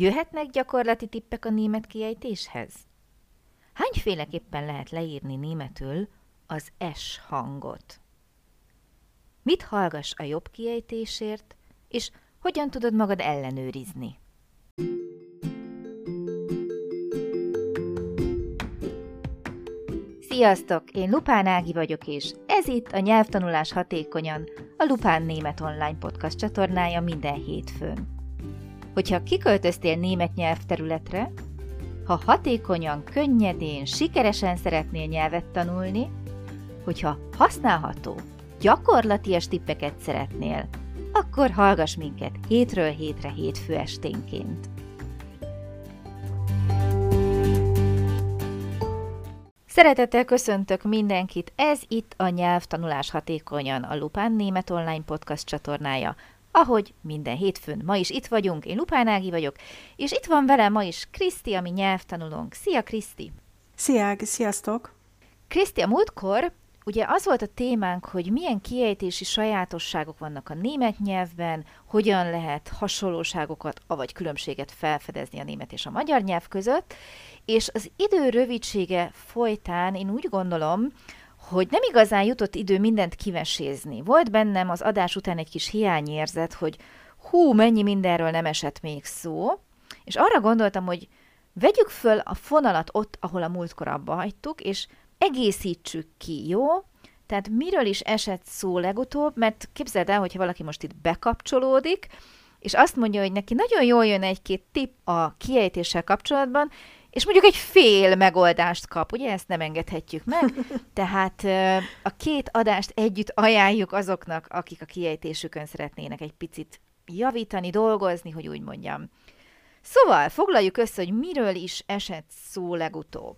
Jöhetnek gyakorlati tippek a német kiejtéshez? Hányféleképpen lehet leírni németül az S hangot? Mit hallgass a jobb kiejtésért, és hogyan tudod magad ellenőrizni? Sziasztok! Én Lupán Ági vagyok, és ez itt a Nyelvtanulás Hatékonyan, a Lupán Német Online Podcast csatornája minden hétfőn. Hogyha kiköltöztél német nyelvterületre, ha hatékonyan, könnyedén, sikeresen szeretnél nyelvet tanulni, hogyha használható, gyakorlatias tippeket szeretnél, akkor hallgass minket hétről hétre hétfő esténként. Szeretettel köszöntök mindenkit, ez itt a Nyelvtanulás Hatékonyan, a Lupán Német Online Podcast csatornája, ahogy minden hétfőn ma is itt vagyunk, én Lupán Ági vagyok, és itt van velem ma is Kriszti, ami nyelvtanulónk. Szia Kriszti! Szia, sziasztok! Kriszti, a múltkor ugye az volt a témánk, hogy milyen kiejtési sajátosságok vannak a német nyelvben, hogyan lehet hasonlóságokat, avagy különbséget felfedezni a német és a magyar nyelv között, és az idő rövidsége folytán én úgy gondolom, hogy nem igazán jutott idő mindent kivesézni. Volt bennem az adás után egy kis hiányérzet, hogy hú, mennyi mindenről nem esett még szó, és arra gondoltam, hogy vegyük föl a fonalat ott, ahol a múltkor abba hagytuk, és egészítsük ki, jó? Tehát miről is esett szó legutóbb, mert képzeld el, hogyha valaki most itt bekapcsolódik, és azt mondja, hogy neki nagyon jól jön egy-két tipp a kiejtéssel kapcsolatban, és mondjuk egy fél megoldást kap, ugye ezt nem engedhetjük meg, tehát a két adást együtt ajánljuk azoknak, akik a kiejtésükön szeretnének egy picit javítani, dolgozni, hogy úgy mondjam. Szóval foglaljuk össze, hogy miről is esett szó legutóbb.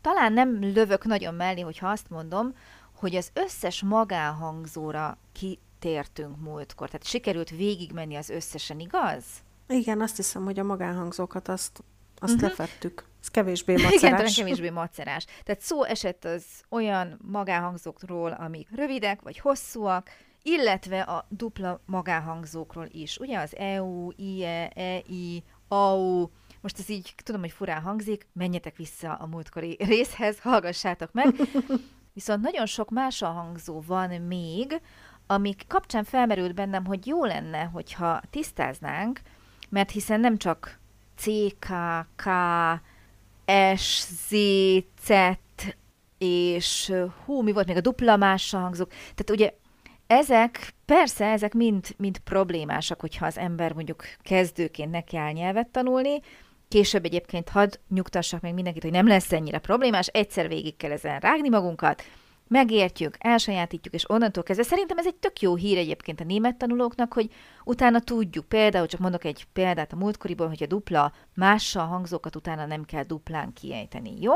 Talán nem lövök nagyon mellé, hogyha azt mondom, hogy az összes magánhangzóra kitértünk múltkor. Tehát sikerült végigmenni az összesen, igaz? Igen, azt hiszem, hogy a magánhangzókat azt azt uh-huh. lefettük. Ez kevésbé macerás. Igen, talán kevésbé macerás. Tehát szó esett az olyan magánhangzókról, amik rövidek vagy hosszúak, illetve a dupla magánhangzókról is. Ugye az EU, IE, EI, AU, most ez így tudom, hogy furán hangzik, menjetek vissza a múltkori részhez, hallgassátok meg. Viszont nagyon sok más hangzó van még, amik kapcsán felmerült bennem, hogy jó lenne, hogyha tisztáznánk, mert hiszen nem csak C, K, K, S, Z, Z, és hú, mi volt még a dupla mással hangzók. Tehát ugye ezek, persze, ezek mind, mind problémásak, hogyha az ember mondjuk kezdőként neki áll nyelvet tanulni, Később egyébként hadd nyugtassak meg mindenkit, hogy nem lesz ennyire problémás, egyszer végig kell ezen rágni magunkat, megértjük, elsajátítjuk, és onnantól kezdve szerintem ez egy tök jó hír egyébként a német tanulóknak, hogy utána tudjuk, például csak mondok egy példát a múltkoriból, hogy a dupla mással hangzókat utána nem kell duplán kiejteni, jó?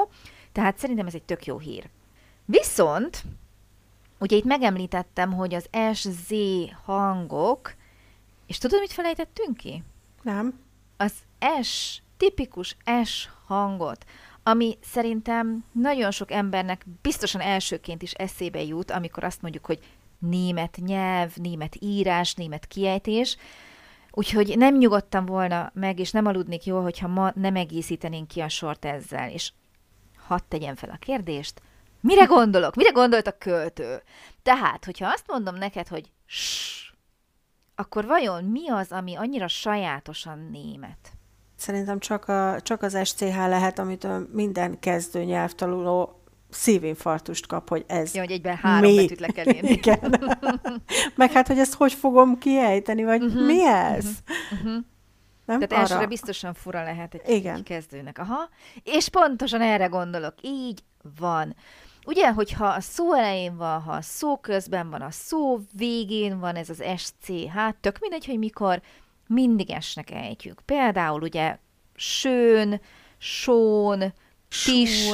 Tehát szerintem ez egy tök jó hír. Viszont, ugye itt megemlítettem, hogy az SZ hangok, és tudod, mit felejtettünk ki? Nem. Az S, tipikus S hangot, ami szerintem nagyon sok embernek biztosan elsőként is eszébe jut, amikor azt mondjuk, hogy német nyelv, német írás, német kiejtés, Úgyhogy nem nyugodtam volna meg, és nem aludnék jól, hogyha ma nem egészítenénk ki a sort ezzel. És hadd tegyem fel a kérdést, mire gondolok? Mire gondolt a költő? Tehát, hogyha azt mondom neked, hogy ss, akkor vajon mi az, ami annyira sajátosan német? Szerintem csak, a, csak az SCH lehet, amit minden kezdő nyelvtanuló szívinfarktust kap, hogy ez Jó, hogy egyben három mi? betűt le kell írni. Igen. Meg hát, hogy ezt hogy fogom kiejteni, vagy uh-huh, mi ez? Uh-huh, uh-huh. Nem? Tehát Arra. elsőre biztosan fura lehet egy, Igen. egy kezdőnek. Aha. És pontosan erre gondolok. Így van. Ugye, hogyha a szó elején van, ha a szó közben van, a szó végén van ez az SCH, tök mindegy, hogy mikor, mindig esnek ejtjük. Például ugye sőn, són, tis,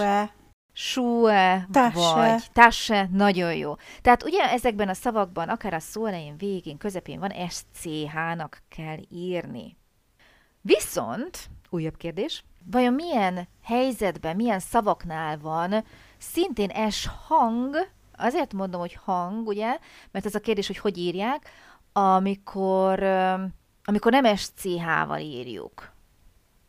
sue, vagy tasse, nagyon jó. Tehát ugye ezekben a szavakban, akár a szó elején, végén, közepén van SCH-nak kell írni. Viszont, újabb kérdés, vajon milyen helyzetben, milyen szavaknál van szintén S hang, azért mondom, hogy hang, ugye, mert ez a kérdés, hogy hogy írják, amikor amikor nem SCH-val írjuk.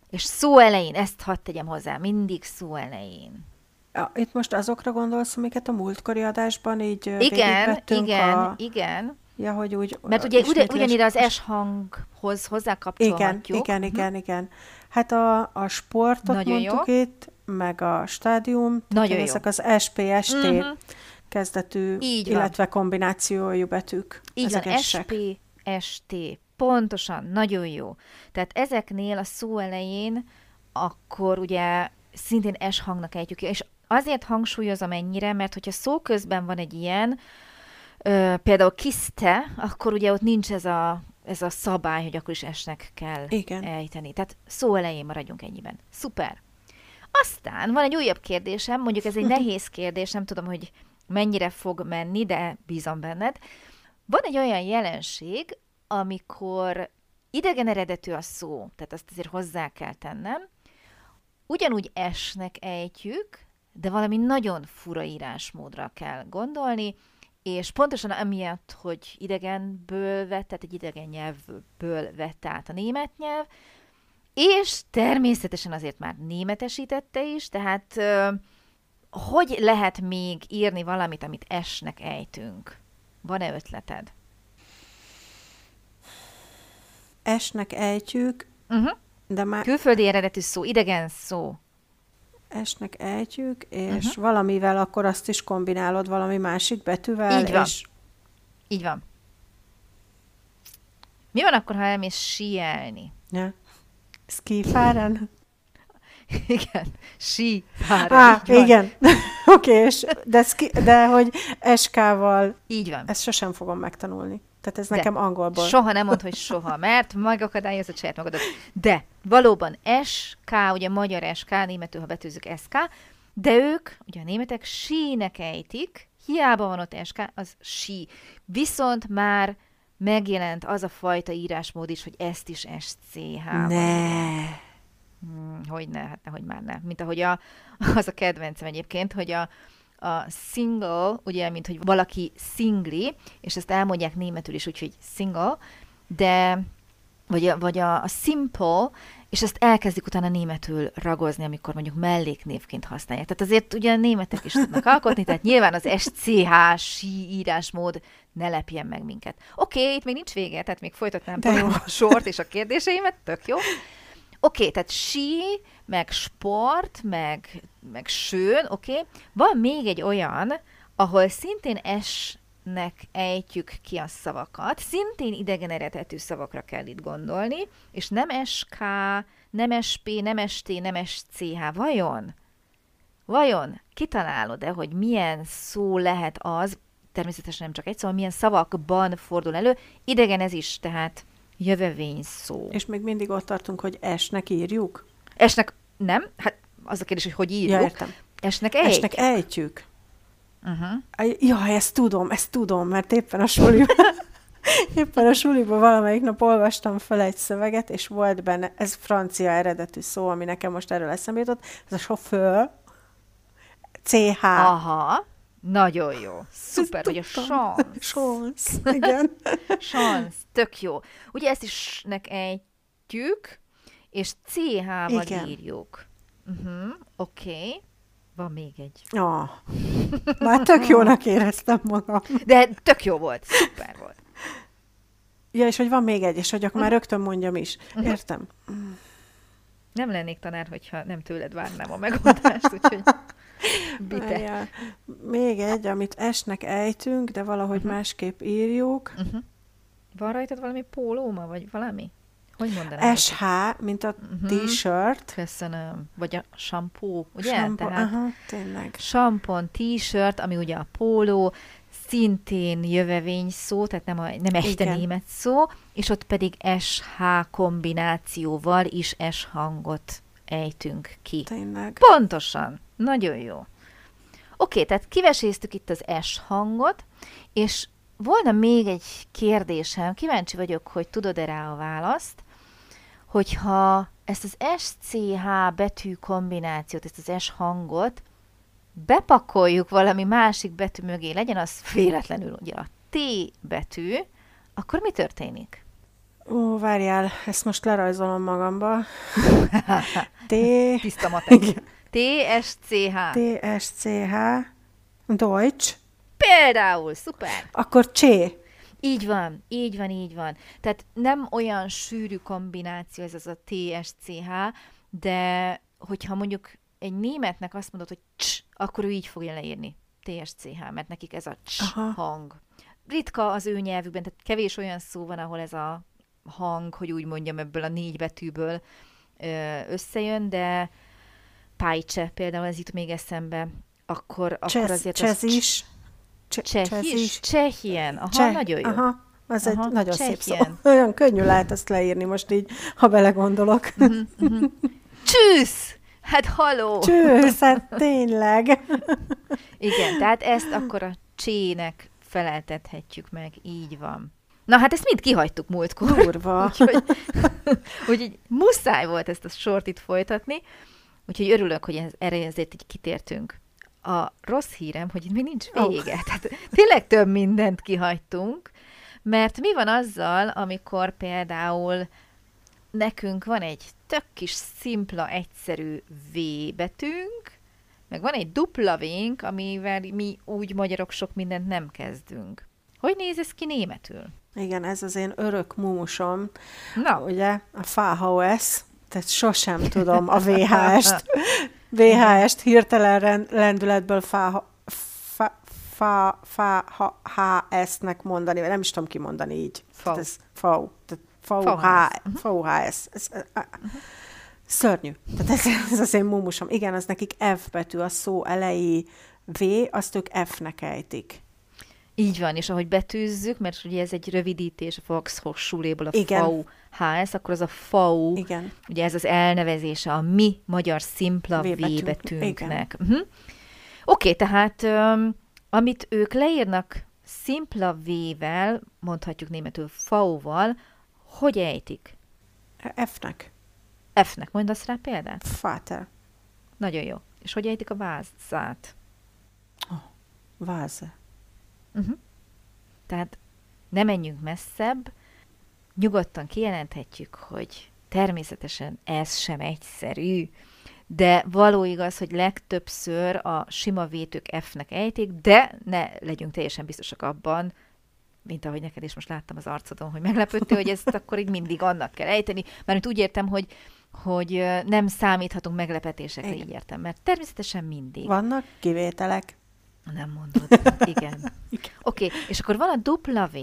És szó elején, ezt hadd tegyem hozzá, mindig szó elején. Ja, itt most azokra gondolsz, amiket a múltkori adásban így Igen, igen, a... igen. Ja, hogy úgy... Mert ugye ugy, ismétlés- ugyanide az S hanghoz Igen, hozzákapcsolhatjuk. igen, igen, igen. Hát a, a sportot Nagyon mondtuk jó. itt, meg a stádium, Nagyon jó. ezek az SPST Mhm. kezdetű, Így van. illetve kombinációjú betűk. Így ezek van, essek. Pontosan, nagyon jó. Tehát ezeknél a szó elején akkor ugye szintén S hangnak ejtjük ki, és azért hangsúlyozom ennyire, mert hogyha szó közben van egy ilyen, ö, például kiszte, akkor ugye ott nincs ez a, ez a szabály, hogy akkor is esnek kell Igen. ejteni. Tehát szó elején maradjunk ennyiben. Szuper. Aztán van egy újabb kérdésem, mondjuk ez egy nehéz kérdés, nem tudom, hogy mennyire fog menni, de bízom benned. Van egy olyan jelenség, amikor idegen eredetű a szó, tehát azt azért hozzá kell tennem, ugyanúgy esnek ejtjük, de valami nagyon fura írásmódra kell gondolni, és pontosan amiatt, hogy idegenből vett, tehát egy idegen nyelvből vett át a német nyelv, és természetesen azért már németesítette is, tehát hogy lehet még írni valamit, amit esnek ejtünk? Van-e ötleted? Esnek ejtjük, Uh-huh. de már Külföldi eredetű szó, idegen szó. esnek ejtjük, és uh-huh. valamivel akkor azt is kombinálod valami másik betűvel, Így van. és Így van. Mi van akkor, ha elmész síelni? ja. skifáren? Igen, sí, pár. Á, igen. Oké, és de, de hogy SK-val Így van. ezt sosem fogom megtanulni. Tehát ez De nekem angolból. Soha nem mondd, hogy soha, mert megakadályozod saját magadat. De valóban SK, ugye magyar SK, németül, ha betűzzük SK, de ők, ugye a németek sínek ejtik, hiába van ott SK, az sí. Viszont már megjelent az a fajta írásmód is, hogy ezt is SCH. ne. Hmm, hogy ne, hát nehogy már ne. Mint ahogy a, az a kedvencem egyébként, hogy a, a single, ugye, mint hogy valaki szingli, és ezt elmondják németül is, úgyhogy single, de vagy a, vagy a, a simple, és ezt elkezdik utána németül ragozni, amikor mondjuk melléknévként használják. Tehát azért ugye a németek is tudnak alkotni, tehát nyilván az SCH sí írásmód ne lepjen meg minket. Oké, okay, itt még nincs vége, tehát még folytatnám De tovább jó. a sort és a kérdéseimet, tök jó. Oké, okay, tehát sí, meg sport, meg, meg sőn, oké. Okay. Van még egy olyan, ahol szintén esnek ejtjük ki a szavakat, szintén idegen eredetű szavakra kell itt gondolni, és nem SK, nem SP, nem ST, nem SCH. Vajon? Vajon kitalálod-e, hogy milyen szó lehet az, természetesen nem csak egy szó, milyen szavakban fordul elő, idegen ez is, tehát jövevény szó. És még mindig ott tartunk, hogy esnek írjuk? Esnek, nem? Hát az a kérdés, hogy hogy írjuk. Ja, értem. Esnek egy? Esnek ejtjük. Uh-huh. Jaj, ezt tudom, ezt tudom, mert éppen a suliban, éppen a suliban valamelyik nap olvastam fel egy szöveget, és volt benne, ez francia eredetű szó, ami nekem most erről eszembe jutott, ez a sofőr, CH. Aha, nagyon jó. Szuper, hogy a chance. Chance, igen. Chance, tök jó. Ugye ezt is ejtjük, és CH-val Igen. írjuk. Uh-huh, Oké. Okay. Van még egy. Ah, már tök jónak éreztem magam. De tök jó volt, szuper volt. Ja, és hogy van még egy, és hogy akkor már rögtön mondjam is. Értem. Nem lennék tanár, hogyha nem tőled várnám a megoldást, úgyhogy bite. Várjál. Még egy, amit esnek ejtünk, de valahogy Mhm. másképp írjuk. Uh-huh. Van rajtad valami pólóma, vagy valami? Hogy mondanám? SH, mint a Mhm. t-shirt. Köszönöm. Vagy a shampoo, ugye? Shampoo, Tehát aha, tényleg. sampon, t-shirt, ami ugye a póló, szintén jövevény szó, tehát nem, a, nem echte Igen. német szó, és ott pedig SH kombinációval is S hangot ejtünk ki. Tényleg. Pontosan. Nagyon jó. Oké, tehát kiveséztük itt az S hangot, és volna még egy kérdésem, kíváncsi vagyok, hogy tudod-e rá a választ, hogyha ezt az SCH betű kombinációt, ezt az S hangot bepakoljuk valami másik betű mögé, legyen az véletlenül ugye a T betű, akkor mi történik? Ó, várjál, ezt most lerajzolom magamba. T... Tiszta matek. T-S-C-H. T-S-C-H. Deutsch. Például, szuper. Akkor csé. Így van, így van, így van. Tehát nem olyan sűrű kombináció ez az a TSCH, de hogyha mondjuk egy németnek azt mondod, hogy cs, akkor ő így fogja leírni. TSCH, mert nekik ez a cs Aha. hang. Ritka az ő nyelvükben, tehát kevés olyan szó van, ahol ez a hang, hogy úgy mondjam, ebből a négy betűből összejön, de pájcse például, ez itt még eszembe, akkor, akkor Csesz, azért az csezis. Cse- Csehis? Csehien. Aha, Cseh. nagyon jó. Aha. Az Aha, egy nagyon szép szó. Csehien. Olyan könnyű lehet ezt leírni most így, ha belegondolok. Csűsz! Hát haló! Csősz, hát tényleg. Igen, tehát ezt akkor a csének feleltethetjük meg, így van. Na hát ezt mind kihagytuk múltkor. Durva. Úgyhogy, úgyhogy muszáj volt ezt a sort itt folytatni, úgyhogy örülök, hogy ez, erre ezért így kitértünk. A rossz hírem, hogy itt még nincs vége. Tehát tényleg több mindent kihagytunk, mert mi van azzal, amikor például nekünk van egy tök kis szimpla, egyszerű V betűnk, meg van egy dupla vénk, amivel mi úgy magyarok sok mindent nem kezdünk. Hogy néz ez ki németül? Igen, ez az én örök mumusom, Na, ugye, a VHS, tehát sosem tudom a VHS-t, VHS-t hirtelen lendületből fá, fá, fá, fá, ha, HS-nek mondani, vagy nem is tudom kimondani így. Fau. Ez fau. VHS. Ez, uh, szörnyű. Tehát ez, ez az én mumusom. Igen, az nekik F betű, a szó elejé V, azt ők F-nek ejtik. Így van, és ahogy betűzzük, mert ugye ez egy rövidítés a Volkshochschuléból, a Igen. VHS, akkor az a FAU, Igen. ugye ez az elnevezése a mi magyar szimpla V V betűnk- betűnknek. Uh-huh. Oké, okay, tehát um, amit ők leírnak szimpla V-vel, mondhatjuk németül FAU-val, hogy ejtik? F-nek. F-nek mondasz rá példát? Vater. Nagyon jó. És hogy ejtik a vázát? Váze. Uh-huh. Tehát ne menjünk messzebb, nyugodtan kijelenthetjük, hogy természetesen ez sem egyszerű, de való igaz, hogy legtöbbször a sima vétők F-nek ejtik, de ne legyünk teljesen biztosak abban, mint ahogy neked is most láttam az arcodon, hogy meglepődtél, hogy ezt akkor így mindig annak kell ejteni, mert úgy értem, hogy hogy nem számíthatunk meglepetésekre, Igen. így értem, mert természetesen mindig. Vannak kivételek. Nem mondod. Igen. Oké, okay, és akkor van a dupla V,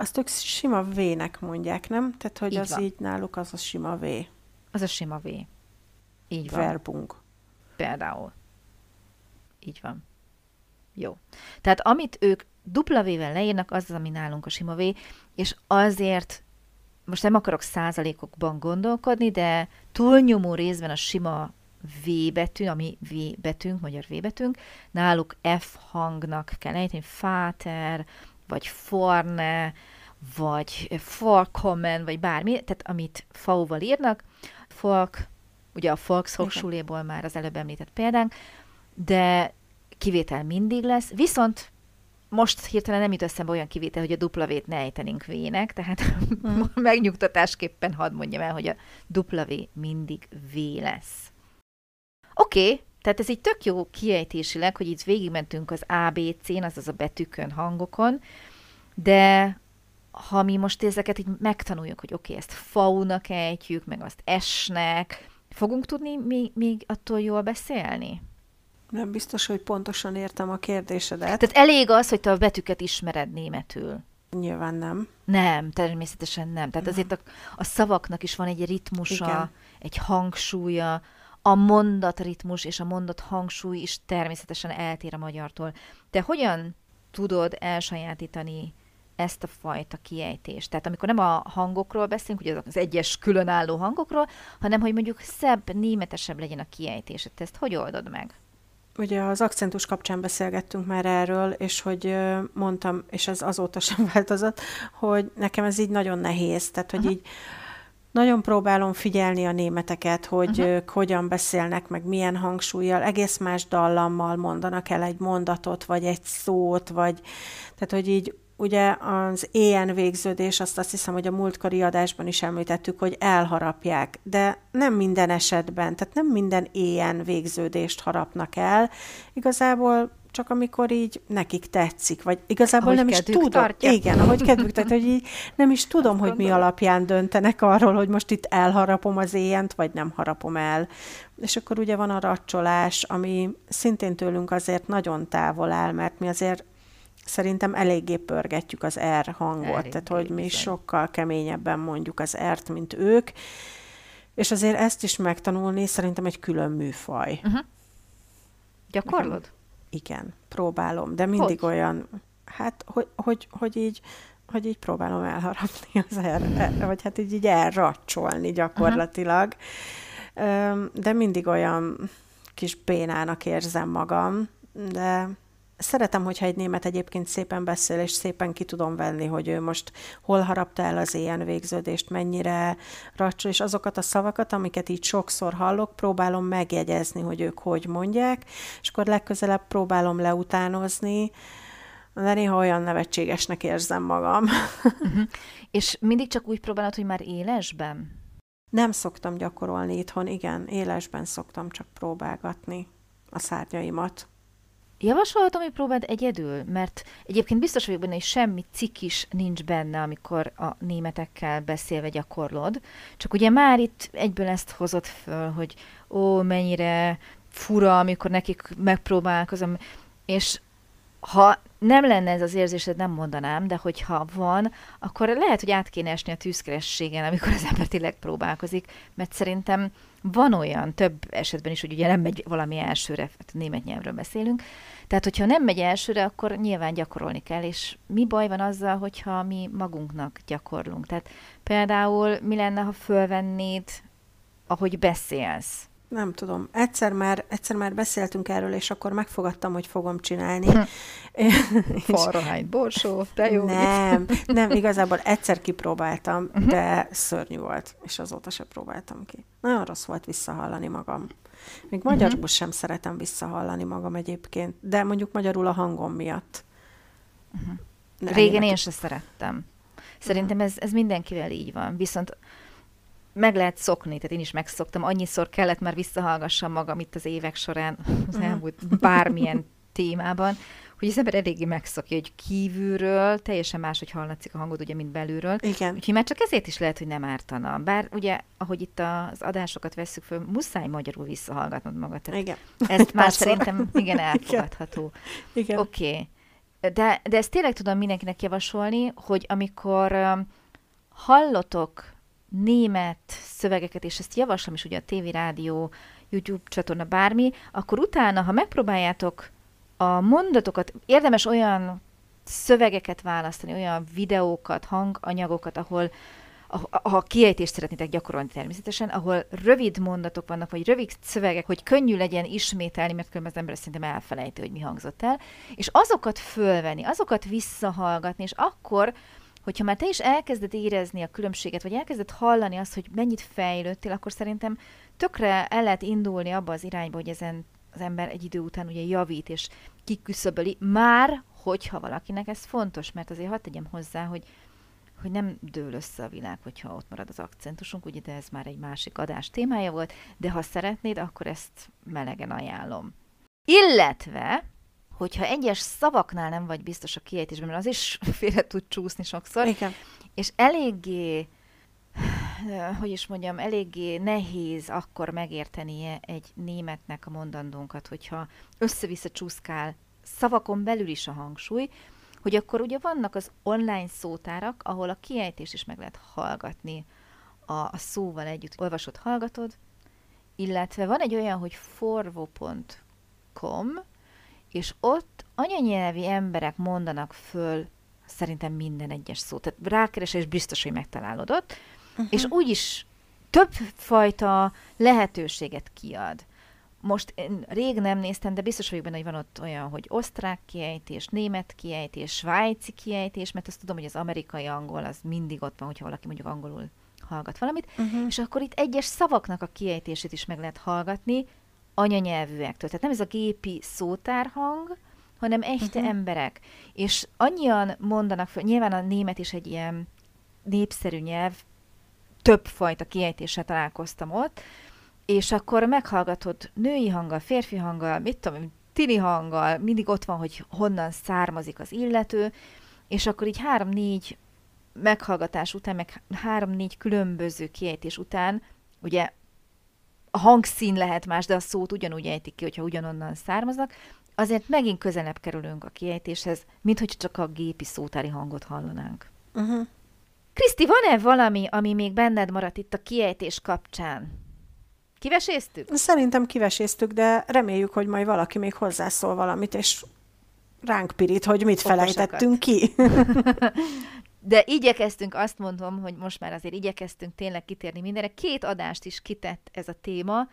Azt ők sima V-nek mondják, nem? Tehát, hogy Így az van. így náluk az a sima V. az a sima V. Így van. Verbung. Például. Így van. Jó. Tehát amit ők dupla V-vel leírnak, az az, ami nálunk a sima V, és azért most nem akarok százalékokban gondolkodni, de túlnyomó részben a sima V betű, ami V betűnk, magyar V betűnk, náluk F hangnak kell ejteni, Fáter, vagy Forne, vagy Forkommen, vagy bármi, tehát amit V-val írnak, Folk, ugye a Volkshochschuléból már az előbb említett példánk, de kivétel mindig lesz, viszont most hirtelen nem jut eszembe olyan kivétel, hogy a dupla V-t ne ejtenénk V-nek, tehát Mm. megnyugtatásképpen hadd mondjam el, hogy a dupla V mindig V lesz. Oké, okay, tehát ez így tök jó kiejtésileg, hogy itt végigmentünk az ABC-n, azaz a betűkön, hangokon, de ha mi most ezeket így megtanuljuk, hogy oké, okay, ezt faunak ejtjük, meg azt esnek, fogunk tudni még, még attól jól beszélni? Nem biztos, hogy pontosan értem a kérdésedet. Tehát elég az, hogy te a betűket ismered németül. Nyilván nem. Nem, természetesen nem. Tehát azért a, a szavaknak is van egy ritmusa. Igen. egy hangsúlya, a mondatritmus és a mondat hangsúly is természetesen eltér a magyartól. Te hogyan tudod elsajátítani ezt a fajta kiejtést? Tehát amikor nem a hangokról beszélünk, ugye az egyes különálló hangokról, hanem hogy mondjuk szebb, németesebb legyen a kiejtés. Te ezt hogy oldod meg? Ugye az akcentus kapcsán beszélgettünk már erről, és hogy mondtam, és ez azóta sem változott, hogy nekem ez így nagyon nehéz. Tehát, hogy Aha. így nagyon próbálom figyelni a németeket, hogy Aha. ők hogyan beszélnek, meg milyen hangsúlyjal, egész más dallammal mondanak el egy mondatot, vagy egy szót, vagy tehát, hogy így ugye az éjjel végződés, azt azt hiszem, hogy a múltkori adásban is említettük, hogy elharapják, de nem minden esetben, tehát nem minden éjjel végződést harapnak el. Igazából csak amikor így nekik tetszik, vagy igazából ahogy nem is tudom. Tartja. Igen, ahogy kedvük, tehát hogy így nem is tudom, Azt hogy gondolom. mi alapján döntenek arról, hogy most itt elharapom az éjjent, vagy nem harapom el. És akkor ugye van a racsolás, ami szintén tőlünk azért nagyon távol áll, mert mi azért szerintem eléggé pörgetjük az R hangot, eléggé, tehát hogy mi bizony. sokkal keményebben mondjuk az R-t, mint ők, és azért ezt is megtanulni szerintem egy külön műfaj. Uh-huh. Gyakorlod? Nekem, igen, próbálom, de mindig hogy? olyan, hát, hogy, hogy, hogy így, hogy így próbálom elharapni az erre, vagy hát így, így elracsolni gyakorlatilag. Uh-huh. De mindig olyan kis bénának érzem magam, de Szeretem, hogyha egy német egyébként szépen beszél, és szépen ki tudom venni, hogy ő most hol harapta el az ilyen végződést, mennyire racsol, és azokat a szavakat, amiket így sokszor hallok, próbálom megjegyezni, hogy ők hogy mondják, és akkor legközelebb próbálom leutánozni, de néha olyan nevetségesnek érzem magam. Uh-huh. És mindig csak úgy próbálod, hogy már élesben? Nem szoktam gyakorolni itthon, igen, élesben szoktam csak próbálgatni a szárnyaimat. Javasolhatom, hogy próbáld egyedül, mert egyébként biztos vagyok benne, hogy semmi cikk is nincs benne, amikor a németekkel beszélve gyakorlod. Csak ugye már itt egyből ezt hozott föl, hogy ó, mennyire fura, amikor nekik megpróbálkozom, és ha nem lenne ez az érzésed, nem mondanám, de hogyha van, akkor lehet, hogy át kéne esni a tűzkerességen, amikor az ember tényleg próbálkozik, mert szerintem van olyan, több esetben is, hogy ugye nem megy valami elsőre, hát német nyelvről beszélünk, tehát hogyha nem megy elsőre, akkor nyilván gyakorolni kell, és mi baj van azzal, hogyha mi magunknak gyakorlunk? Tehát például mi lenne, ha fölvennéd, ahogy beszélsz? Nem tudom, egyszer már, egyszer már beszéltünk erről, és akkor megfogadtam, hogy fogom csinálni. Hm. Falrahány borsó, de jó. Nem, nem, igazából egyszer kipróbáltam, uh-huh. de szörnyű volt, és azóta se próbáltam ki. Nagyon rossz volt visszahallani magam. Még magyarul uh-huh. sem szeretem visszahallani magam egyébként, de mondjuk magyarul a hangom miatt. Uh-huh. Régen én se szerettem. Szerintem ez, ez mindenkivel így van. Viszont meg lehet szokni, tehát én is megszoktam, annyiszor kellett már visszahallgassam magam itt az évek során, az uh-huh. elmúlt bármilyen témában, hogy az ember eléggé megszokja, hogy kívülről teljesen máshogy hallatszik a hangod, ugye, mint belülről. Igen. Úgyhogy már csak ezért is lehet, hogy nem ártana. Bár ugye, ahogy itt az adásokat veszük föl, muszáj magyarul visszahallgatnod magad. Tehát igen. Ezt már szerintem igen elfogadható. Igen. Oké. Okay. De, de ezt tényleg tudom mindenkinek javasolni, hogy amikor hallotok német szövegeket, és ezt javaslom is ugye a TV, rádió, YouTube csatorna, bármi, akkor utána, ha megpróbáljátok a mondatokat, érdemes olyan szövegeket választani, olyan videókat, hanganyagokat, ahol ha kiejtést szeretnétek gyakorolni természetesen, ahol rövid mondatok vannak, vagy rövid szövegek, hogy könnyű legyen ismételni, mert különben az ember szerintem elfelejti, hogy mi hangzott el, és azokat fölvenni, azokat visszahallgatni, és akkor hogyha már te is elkezded érezni a különbséget, vagy elkezded hallani azt, hogy mennyit fejlődtél, akkor szerintem tökre el lehet indulni abba az irányba, hogy ezen az ember egy idő után ugye javít és kiküszöböli, már hogyha valakinek ez fontos, mert azért hadd tegyem hozzá, hogy hogy nem dől össze a világ, hogyha ott marad az akcentusunk, ugye, de ez már egy másik adás témája volt, de ha szeretnéd, akkor ezt melegen ajánlom. Illetve hogyha egyes szavaknál nem vagy biztos a kiejtésben, mert az is félre tud csúszni sokszor, Igen. és eléggé hogy is mondjam, eléggé nehéz akkor megértenie egy németnek a mondandónkat, hogyha össze-vissza csúszkál szavakon belül is a hangsúly, hogy akkor ugye vannak az online szótárak, ahol a kiejtést is meg lehet hallgatni a, a szóval együtt. Olvasod, hallgatod, illetve van egy olyan, hogy forvo.com, és ott anyanyelvi emberek mondanak föl szerintem minden egyes szót. Tehát rákeresés biztos, hogy megtalálod ott, uh-huh. és úgyis többfajta lehetőséget kiad. Most én rég nem néztem, de biztos vagyok benne, hogy van ott olyan, hogy osztrák kiejtés, német kiejtés, svájci kiejtés, mert azt tudom, hogy az amerikai angol az mindig ott van, hogyha valaki mondjuk angolul hallgat valamit, uh-huh. és akkor itt egyes szavaknak a kiejtését is meg lehet hallgatni, anyanyelvűektől. Tehát nem ez a gépi szótárhang, hanem echte uh-huh. emberek. És annyian mondanak föl, nyilván a német is egy ilyen népszerű nyelv, többfajta kiejtéssel találkoztam ott, és akkor meghallgatod női hanggal, férfi hanggal, mit tudom, tini hanggal, mindig ott van, hogy honnan származik az illető, és akkor így három-négy meghallgatás után, meg három-négy különböző kiejtés után, ugye a hangszín lehet más, de a szót ugyanúgy ejtik ki, hogyha ugyanonnan származnak, azért megint közelebb kerülünk a kiejtéshez, mint hogy csak a gépi szótári hangot hallanánk. Uh-huh. Kriszti, van-e valami, ami még benned maradt itt a kiejtés kapcsán? Kiveséztük? Szerintem kiveséztük, de reméljük, hogy majd valaki még hozzászól valamit, és ránk pirít, hogy mit Okosakat. felejtettünk ki. De igyekeztünk, azt mondom, hogy most már azért igyekeztünk tényleg kitérni mindenre. Két adást is kitett ez a téma.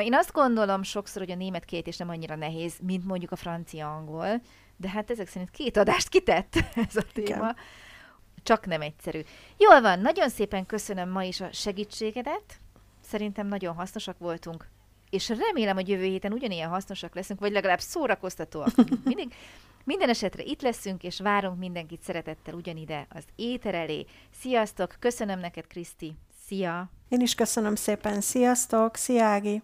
Én azt gondolom sokszor, hogy a német kiejtés nem annyira nehéz, mint mondjuk a francia-angol, de hát ezek szerint két adást kitett ez a téma. Igen. Csak nem egyszerű. Jól van, nagyon szépen köszönöm ma is a segítségedet. Szerintem nagyon hasznosak voltunk és remélem, hogy jövő héten ugyanilyen hasznosak leszünk, vagy legalább szórakoztatóak. Mindig, minden esetre itt leszünk, és várunk mindenkit szeretettel ugyanide az éter elé. Sziasztok! Köszönöm neked, Kriszti! Szia! Én is köszönöm szépen. Sziasztok! Szia, Ági!